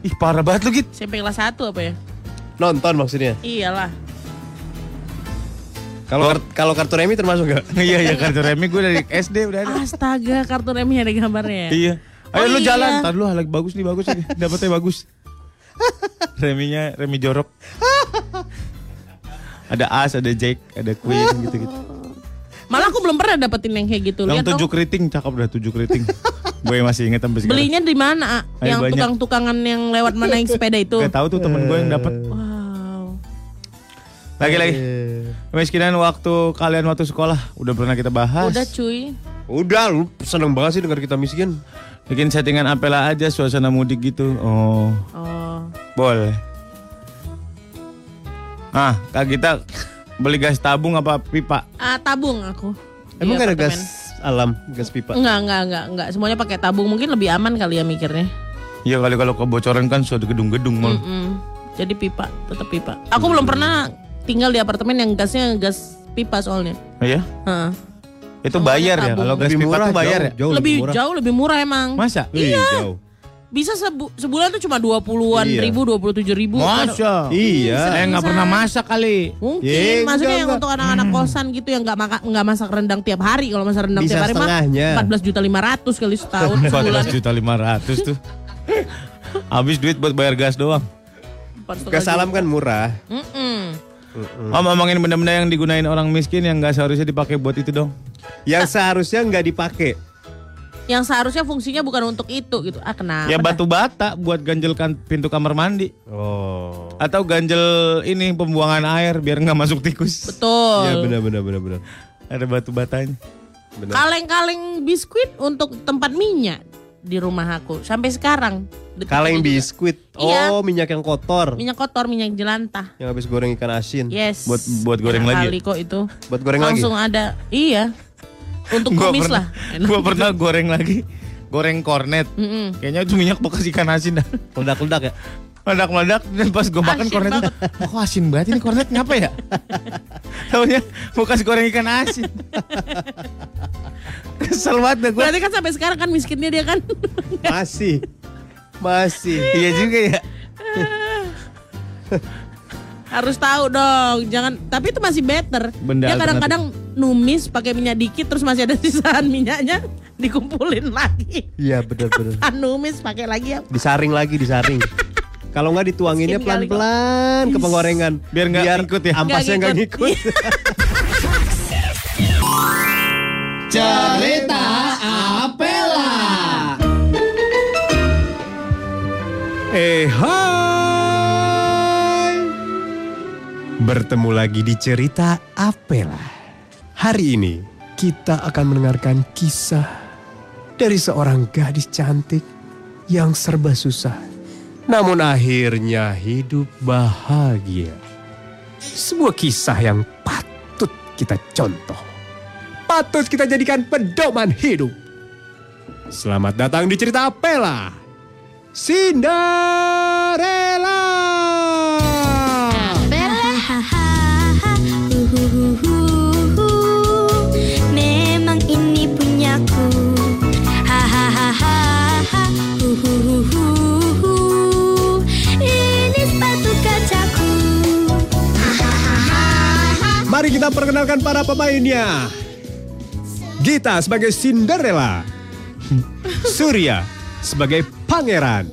Ih parah banget lu Git. SMP kelas 1 apa ya? Nonton maksudnya. Iyalah. Kalau kar- kalau kartu remi termasuk nggak? Iya iya kartu remi gue dari SD udah ada. Astaga, kartu remi ada gambarnya. ya? Iya. Ayo Oh, lu iya. jalan. Tadi lu lagi bagus nih bagus nih. Dapetnya bagus. Reminya remi jorok. Ada as, ada jack, ada queen gitu-gitu. Malah aku belum pernah dapetin yang kayak gitu. Yang Lihat tujuh keriting, cakep udah tujuh keriting. gue masih inget sampai sekarang. Belinya di mana? Yang tukang-tukangan yang lewat mana yang sepeda itu? Gak tahu tuh temen gue yang dapat. Wow. Lagi-lagi. Kemiskinan waktu kalian waktu sekolah udah pernah kita bahas. Udah cuy. Udah, lu seneng banget sih dengar kita miskin. Bikin settingan apela aja suasana mudik gitu. Oh, Oh. boleh. Ah, kak kita beli gas tabung apa pipa? Ah, tabung aku. Emang gak ada gas alam, gas pipa? Enggak, enggak, enggak, enggak. Semuanya pakai tabung. Mungkin lebih aman kali ya mikirnya. Iya kali kalau kebocoran kan suatu gedung-gedung mal. Mm-mm. Jadi pipa, tetap pipa. Aku belum pernah tinggal di apartemen yang gasnya gas pipa soalnya. Oh ya? Heeh. Itu Semuanya bayar ya? tabung. Kalau gas pipa tuh bayar ya? Jauh, lebih murah. jauh lebih murah emang. Masa? Iya. jauh. Bisa sebu- sebulan tuh cuma 20-an Iya. ribu, 27 ribu. Masa? Iya. Saya nggak pernah masak kali. Mungkin, Ya, maksudnya enggak, yang enggak. untuk anak-anak kosan gitu yang nggak nggak masak rendang tiap hari. Kalau masak rendang Bisa tiap hari mah setengahnya. 14 juta 500 kali setahun sebulan. 14 juta 500 tuh. Habis duit buat bayar gas doang. Empat Gas alam kan murah. Mm-mm. Om ngomongin benda-benda yang digunain orang miskin yang nggak seharusnya dipakai buat itu dong. Yang seharusnya nggak dipakai. Yang seharusnya fungsinya bukan untuk itu gitu. Ah kenapa? ya batu bata buat ganjel kan pintu kamar mandi Oh. atau ganjel ini pembuangan air biar nggak masuk tikus. Betul. Iya benar benar benar benar. Ada batu batanya. Kaleng-kaleng biskuit untuk tempat minyak di rumah aku sampai sekarang. Kaleng biskuit. Iya. Oh, minyak yang kotor. Minyak kotor, minyak jelantah. Yang habis goreng ikan asin. Yes. Buat- buat goreng Enak lagi Kali kok itu. Buat goreng lagi. Langsung ada. Iya. Untuk Gua kumis pernah, lah. Enak gua gitu. pernah goreng lagi. Goreng kornet. Mm-mm. Kayaknya itu minyak bekas ikan asin dah. Ledak-ledak ya. Meledak-meledak dan pas gue makan Asin kornet kok asin banget ini kornet ngapa ya? Taunya bekas goreng ikan asin. Kesel banget gue. Berarti kan sampai sekarang kan miskinnya dia kan. Masih. Masih. Iya juga ya. Harus tahu dong. Jangan tapi itu masih better. Benda dia kadang-kadang numis pakai minyak dikit terus masih ada sisaan minyaknya dikumpulin lagi. Iya benar benar. Ah, numis pakai lagi ya. Disaring lagi, disaring. Kalau nggak dituanginnya pelan-pelan ke penggorengan. Biar nggak ngikut ya? Ampasnya Nggak ngikut. Cerita Apela. Eh hai Bertemu lagi di cerita Apela Hari ini kita akan mendengarkan kisah Dari seorang gadis cantik Yang serba susah Namun akhirnya hidup bahagia. Sebuah kisah yang patut kita contoh. Patut kita jadikan pedoman hidup. Selamat datang di cerita Apela Cinderella. Mari kita perkenalkan para pemainnya. Gita sebagai Cinderella. Surya sebagai pangeran.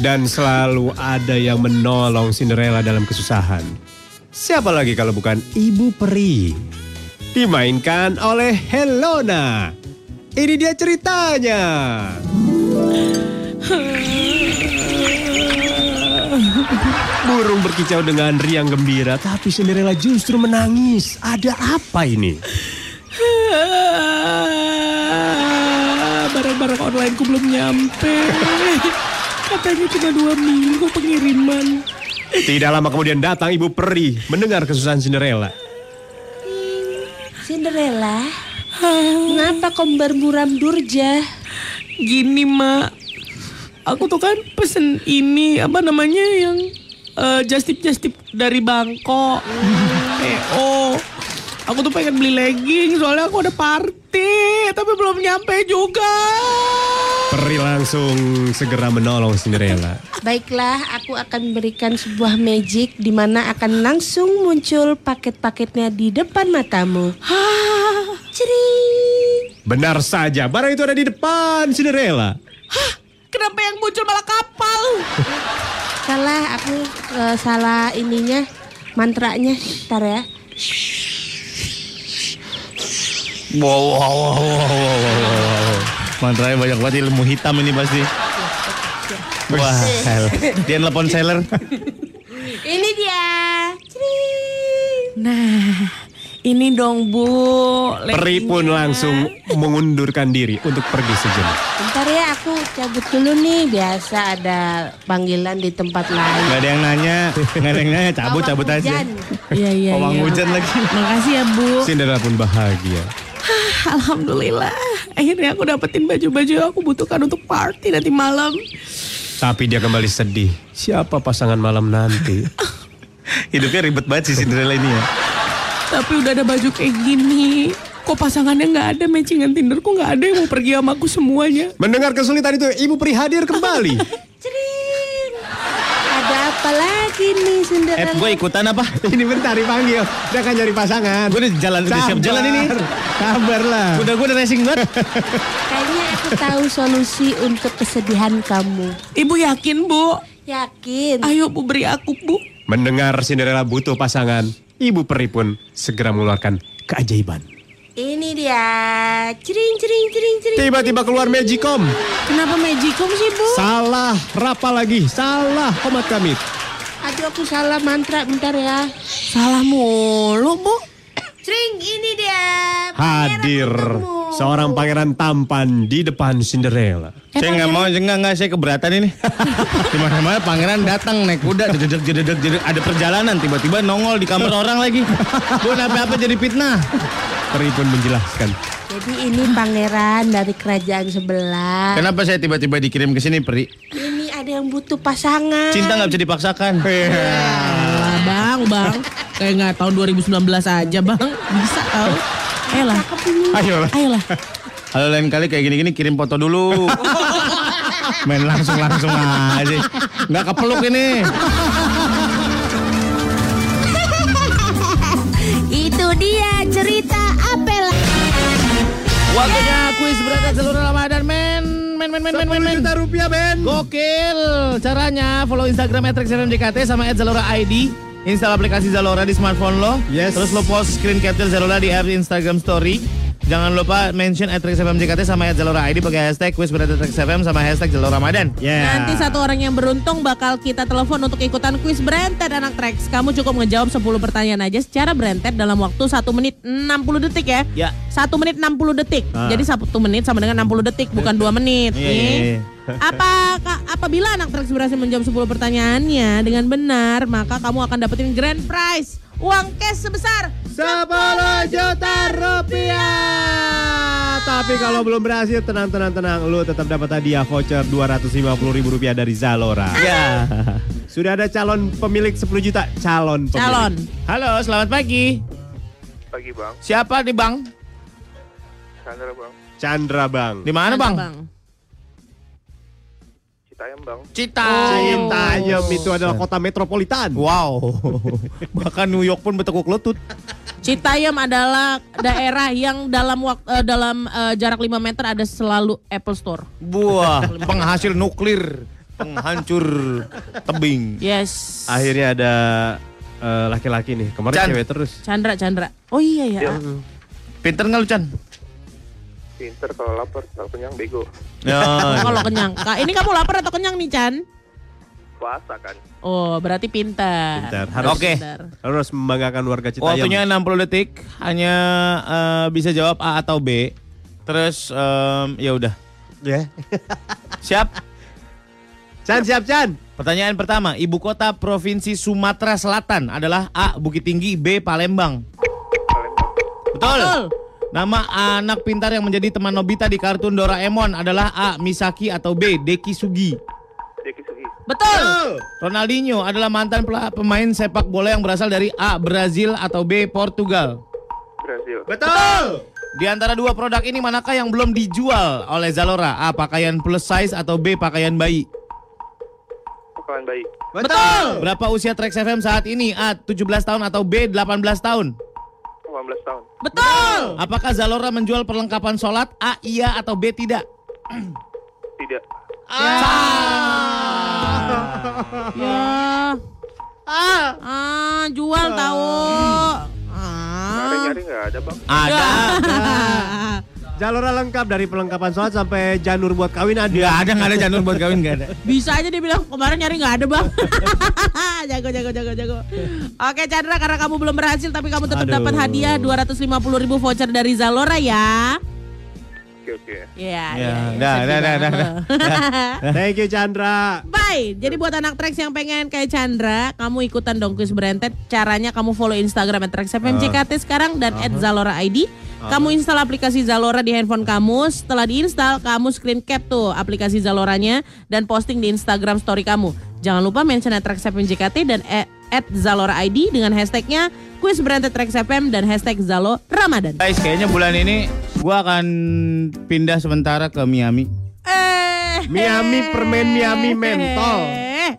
Dan selalu ada yang menolong Cinderella dalam kesusahan. Siapa lagi kalau bukan Ibu Peri? Dimainkan oleh Helona. Ini dia ceritanya. Burung berkicau dengan riang gembira, tapi Cinderella justru menangis. Ada apa ini? Barang-barang online ku belum nyampe. Katanya cuma dua minggu pengiriman. Tidak lama kemudian datang Ibu Peri mendengar kesusahan Cinderella. Cinderella, mengapa kau bermuram durja? Gini mak, aku tuh kan pesen ini apa namanya yang eh, justip justip dari Bangkok. EO. Aku tuh pengen beli legging soalnya aku ada party tapi belum nyampe juga. Peri langsung segera menolong Cinderella. Baiklah, aku akan berikan sebuah magic di mana akan langsung muncul paket-paketnya di depan matamu. Cering. Benar saja, barang itu ada di depan Cinderella. Kenapa yang muncul malah kapal? Salah, aku eh, salah ininya mantranya. Ntar ya. Wow, wow, wow, wow, wow, wow, wow. Mantranya banyak banget ilmu hitam ini pasti. Wah, dia nelpon seller. Ini dia. Nah, ini dong Bu. Peri pun langsung mengundurkan diri untuk pergi sejenak. Bentar ya aku cabut dulu nih. Biasa ada panggilan di tempat lain. Gak ada yang nanya, gak ada yang nanya, cabut cabut aja. hujan. Iya iya. Pawang iya. hujan lagi. Makasih ya Bu. Cinderella pun bahagia. Alhamdulillah. Akhirnya aku dapetin baju-baju yang aku butuhkan untuk party nanti malam. Tapi dia kembali sedih. Siapa pasangan malam nanti? Hidupnya ribet banget sih Cinderella ini ya. Tapi udah ada baju kayak gini. Kok pasangannya nggak ada matchingan Tinderku nggak ada yang mau pergi sama aku semuanya. Mendengar kesulitan itu, Ibu Peri hadir kembali. Cering. Ada apa lagi nih Eh, Cinderella? gue ikutan apa? Ini bentar dipanggil. Dia akan cari pasangan. Gue udah jalan, udah siap jalan ini. Kabar lah. Udah gue udah racing banget. Kayaknya aku tahu solusi untuk kesedihan kamu. Ibu yakin Bu? Yakin? Ayo Bu beri aku Bu. Mendengar Cinderella butuh pasangan, Ibu Peri pun segera mengeluarkan keajaiban. Ini dia. Cering cering cering cering. Tiba-tiba keluar Magicom. Kenapa magicom sih Bu? Salah, rapa lagi. Salah, komat kami. Aduh aku salah mantra bentar ya. Salah mulu Bu. Cering ini dia. Hadir Pangeran seorang pangeran tampan di depan Cinderella. saya nggak mau, saya nggak nggak saya keberatan ini. Di mana-mana pangeran datang naik kuda, jededek jededek ada perjalanan tiba-tiba nongol di kamar orang lagi. Gue apa-apa jadi fitnah. Peri pun menjelaskan. Jadi ini pangeran dari kerajaan sebelah. Kenapa saya tiba-tiba dikirim ke sini, Peri? Ini ada yang butuh pasangan. Cinta nggak bisa dipaksakan. Ah, bang, bang. Kayak nggak tahun 2019 aja bang. Bisa tau. Ayolah. Ayo Ayolah. Kalau lain kali kayak gini-gini kirim foto dulu. Main langsung-langsung aja. Nggak kepeluk ini. Itu dia cerita Apel. Waktunya kuis berat seluruh Ramadan, men. Men, men, men, men, men, men. juta rupiah, Ben. Gokil. Caranya follow Instagram @rexfmjkt sama @zalora ID. Install aplikasi Zalora di smartphone lo. Yes. Terus lo post screen capture Zalora di app Instagram Story. Jangan lupa mention @rexfmjkt sama @zalora ID pakai hashtag @rexfm sama hashtag Zalora Ramadan. Ya. Nanti satu orang yang beruntung bakal kita telepon untuk ikutan kuis Brented anak Trax. Kamu cukup ngejawab 10 pertanyaan aja secara Brented dalam waktu 1 menit 60 detik ya. Ya. 1 menit 60 detik. Ah. Jadi 1 menit sama dengan 60 detik bukan 2 menit. Iya, nih. iya, iya. Apa apabila anak Trax berhasil menjawab 10 pertanyaannya dengan benar, maka kamu akan dapetin grand prize. Uang cash sebesar 10 juta rupiah. Tapi kalau belum berhasil, tenang, tenang, tenang. Lu tetap dapat hadiah voucher 250 ribu rupiah dari Zalora. Ya. Sudah ada calon pemilik 10 juta. Calon pemilik. calon. Halo, selamat pagi. Pagi bang, Siapa nih, Bang? Chandra bang, Chandra Bang. Di mana, Bang? Citayam bang. Cita. Citayam itu adalah kota metropolitan. Wow. Bahkan New York pun bertekuk lutut. Citayam adalah daerah yang dalam waktu dalam eh, jarak 5 meter ada selalu Apple Store. Buah, penghasil nuklir, penghancur tebing. Yes. Akhirnya ada eh, laki-laki nih. Kemarin Chan. cewek terus. Chandra, Chandra. Oh iya ya. Pinter nggak lu, Chan? Pinter kalau lapar, kalau kenyang bego. Ya. Kalau kenyang. Kak, ini kamu lapar atau kenyang nih, Chan? Puasa kan. Oh, berarti pintar. Pintar. Harus, Oke. Pintar. harus membanggakan warga Citayam. Waktunya 60 detik, hanya eh, bisa jawab A atau B. Terus em, ya udah. Ya. Siap? Chan, siap Chan. Pertanyaan pertama, ibu kota provinsi Sumatera Selatan adalah A. Bukit Tinggi, B. Palembang. Betul. Betul. Nama anak pintar yang menjadi teman Nobita di kartun Doraemon adalah A. Misaki atau B. Deki Sugi. Deki Sugi. Betul. Ronaldinho adalah mantan pemain sepak bola yang berasal dari A. Brazil atau B. Portugal. Brazil. Betul. Di antara dua produk ini manakah yang belum dijual oleh Zalora? A. Pakaian plus size atau B. Pakaian bayi? Pakalan bayi. Betul. Berapa usia Trax FM saat ini? A. 17 tahun atau B. 18 tahun? 18 tahun. Betul. Apakah Zalora menjual perlengkapan sholat? A. Iya atau B. Tidak? Tidak. Ya. Ah, jual tahu. Ada Ah. nyari nggak ada bang. Ada. Jalura lengkap dari pelengkapan sholat sampai janur buat kawin ada. Nggak ada, nggak ada janur buat kawin nggak ada. Bisa aja dia bilang kemarin nyari nggak ada bang. jago jago jago jago. Oke Chandra karena kamu belum berhasil tapi kamu tetap Aduh. dapat hadiah 250 ribu voucher dari Zalora ya. Oke oke. Iya. Ya, iya, iya. dah, dah, dah. Thank you Chandra. Bye. Jadi buat anak Trax yang pengen kayak Chandra, kamu ikutan dong kuis berentet. Caranya kamu follow Instagram @traxfmjkt sekarang dan @zalora_id. Kamu install aplikasi Zalora di handphone kamu. Setelah diinstal, kamu screen cap tuh aplikasi Zaloranya dan posting di Instagram story kamu. Jangan lupa mention @traxfmjkt dan @zalora_id dengan hashtagnya kuis berentet Trax FM dan hashtag Zalo Ramadan. Guys, kayaknya bulan ini gua akan pindah sementara ke Miami. Eh, Miami permen Miami mentol. eh.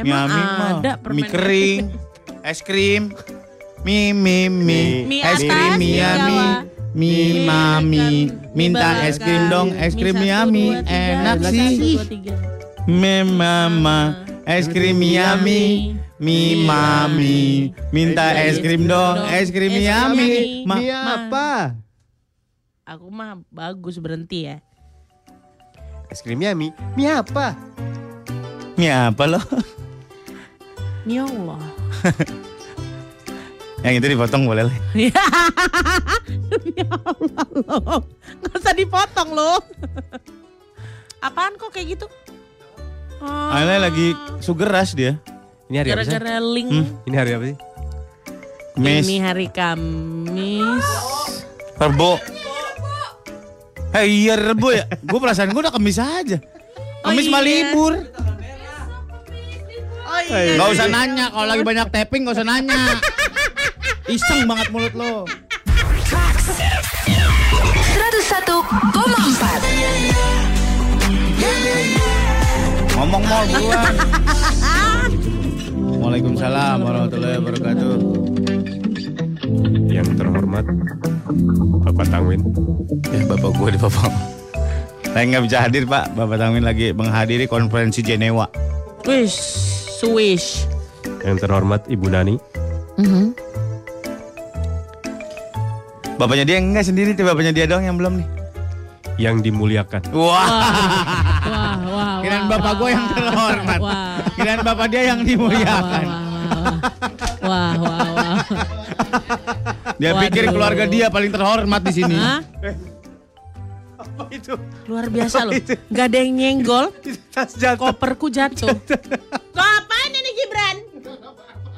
Emang Miami ada permen mie kering, es krim, mie mie, Mie es krim Miami, mie mami, minta es krim dong, es krim Miami, enak sih. Mie mama, es krim Miami, mie mami, minta es krim dong, es krim Miami. Ma- apa? Aku mah bagus berhenti ya. Es krim Miami. Mie apa? Mie apa loh? Ya Allah. Yang itu dipotong boleh lah. ya Allah loh. Gak usah dipotong loh. Apaan kok kayak gitu? Oh, Ana lagi sugar rush dia. Ini hari apa sih? Gara-gara link. Ini hari apa sih? Miss Ini hari Kamis. Rebo. Hei iya Rebo ya. Gue perasaan gue udah kemis aja. Oh, Kemis mah iya. libur. Oh iya. Gak usah nanya kalau lagi banyak tapping gak usah nanya. Iseng banget mulut lo. 101,4 Ngomong mau buruan. Waalaikumsalam warahmatullahi wabarakatuh. Yang terhormat Bapak Tangwin. Ya bapak gue di bapak. Saya nggak bisa hadir pak. Bapak Tangwin lagi menghadiri konferensi Jenewa. Wish, swish. Yang terhormat Ibu Nani. Bapaknya dia enggak sendiri tuh bapaknya dia doang yang belum nih. Yang dimuliakan. Wah. Wah, wah, Kirain wah, bapak wah, gue yang wah, terhormat. Wah. Kirain bapak dia yang Wah, dimuliakan. wah, wah, wah. Dia pikir Waduh. keluarga dia paling terhormat di sini. Hah? Apa itu? Luar biasa loh. Gak ada yang nyenggol. Tas jatuh. Koperku jatuh. Kok apaan ini Gibran?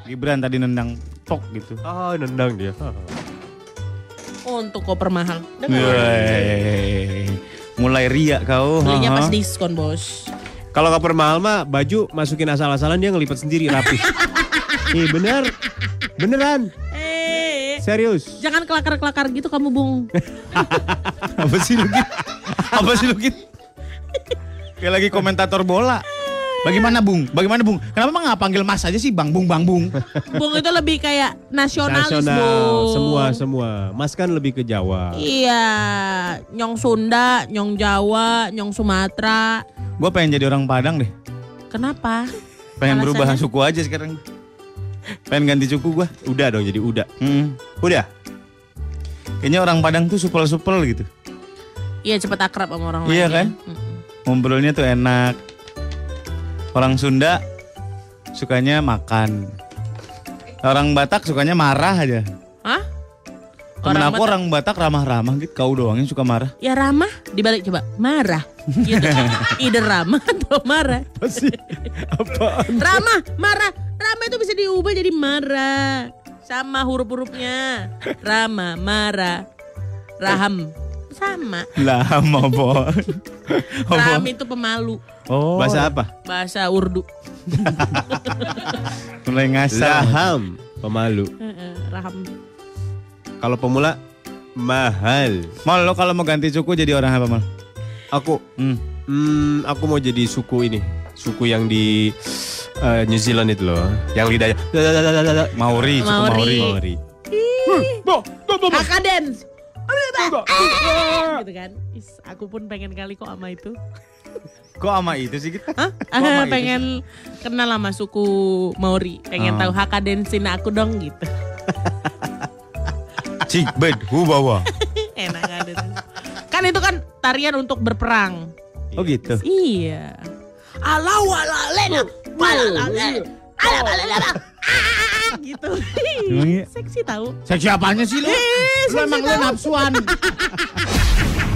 Gibran tadi nendang tok gitu. Oh, nendang dia. Oh, untuk koper mahal. Dengar. Wey. Mulai ria kau. Belinya pas diskon bos. Kalau koper mahal mah baju masukin asal-asalan dia ngelipat sendiri rapi. Ih bener. Beneran. Eh, Serius. jangan kelakar-kelakar gitu kamu bung. Apa sih lu Git? Apa sih lu Git? Kayak lagi komentator bola. Bagaimana Bung? Bagaimana Bung? Kenapa emang nggak panggil Mas aja sih Bang Bung Bang Bung? Bung itu lebih kayak nasionalis Nasional. bung. Semua semua. Mas kan lebih ke Jawa. Iya, nyong Sunda, nyong Jawa, nyong Sumatera. Gue pengen jadi orang Padang deh. Kenapa? Pengen berubah Alasannya? suku aja sekarang. Pengen ganti suku gue. Udah dong jadi udah. Hmm. Udah. Kayaknya orang Padang tuh supel-supel gitu. Iya cepet akrab sama orang Iya lain. ya. kan? Ngobrolnya tuh enak. Orang Sunda sukanya makan. Orang Batak sukanya marah aja. Hah? Temen Orang aku Batak- orang Batak ramah-ramah gitu. Kau doang yang suka marah. Ya ramah, dibalik coba marah. Gitu. Ide ramah atau marah? Apa sih? Apaan? Ramah, marah. Ramah itu bisa diubah jadi marah. Sama huruf-hurufnya. Rama, marah, raham. Sama. Oh, Ram Bon. itu pemalu. Oh. Bahasa apa? Bahasa Urdu. Mulai ngasah. Laham. Pemalu. Heeh, raham. Kalau pemula mahal. Mal, lo kalau mau ganti suku jadi orang apa, Mal? Aku Hmm. Hmm, aku mau jadi suku ini. Suku yang di eh, New Zealand itu loh. Yang lidahnya. Maori, suku Maori. Maori. Maori. Haka dance. gitu kan. Is, aku pun pengen kali kok sama itu. Kok ama itu sih? Hah? sama gitu pengen kenal sama suku Maori. Pengen Oh. tahu Haka dance aku dong gitu. Cik bed, hu bawa. Enak ada. Kan itu kan tarian untuk berperang. Oh gitu. Iya. Alau alalena, alalena, alalena, ah, gitu. Iya? Seksi tahu. Seksi apanya sih lu? Lu emang lu nafsuan.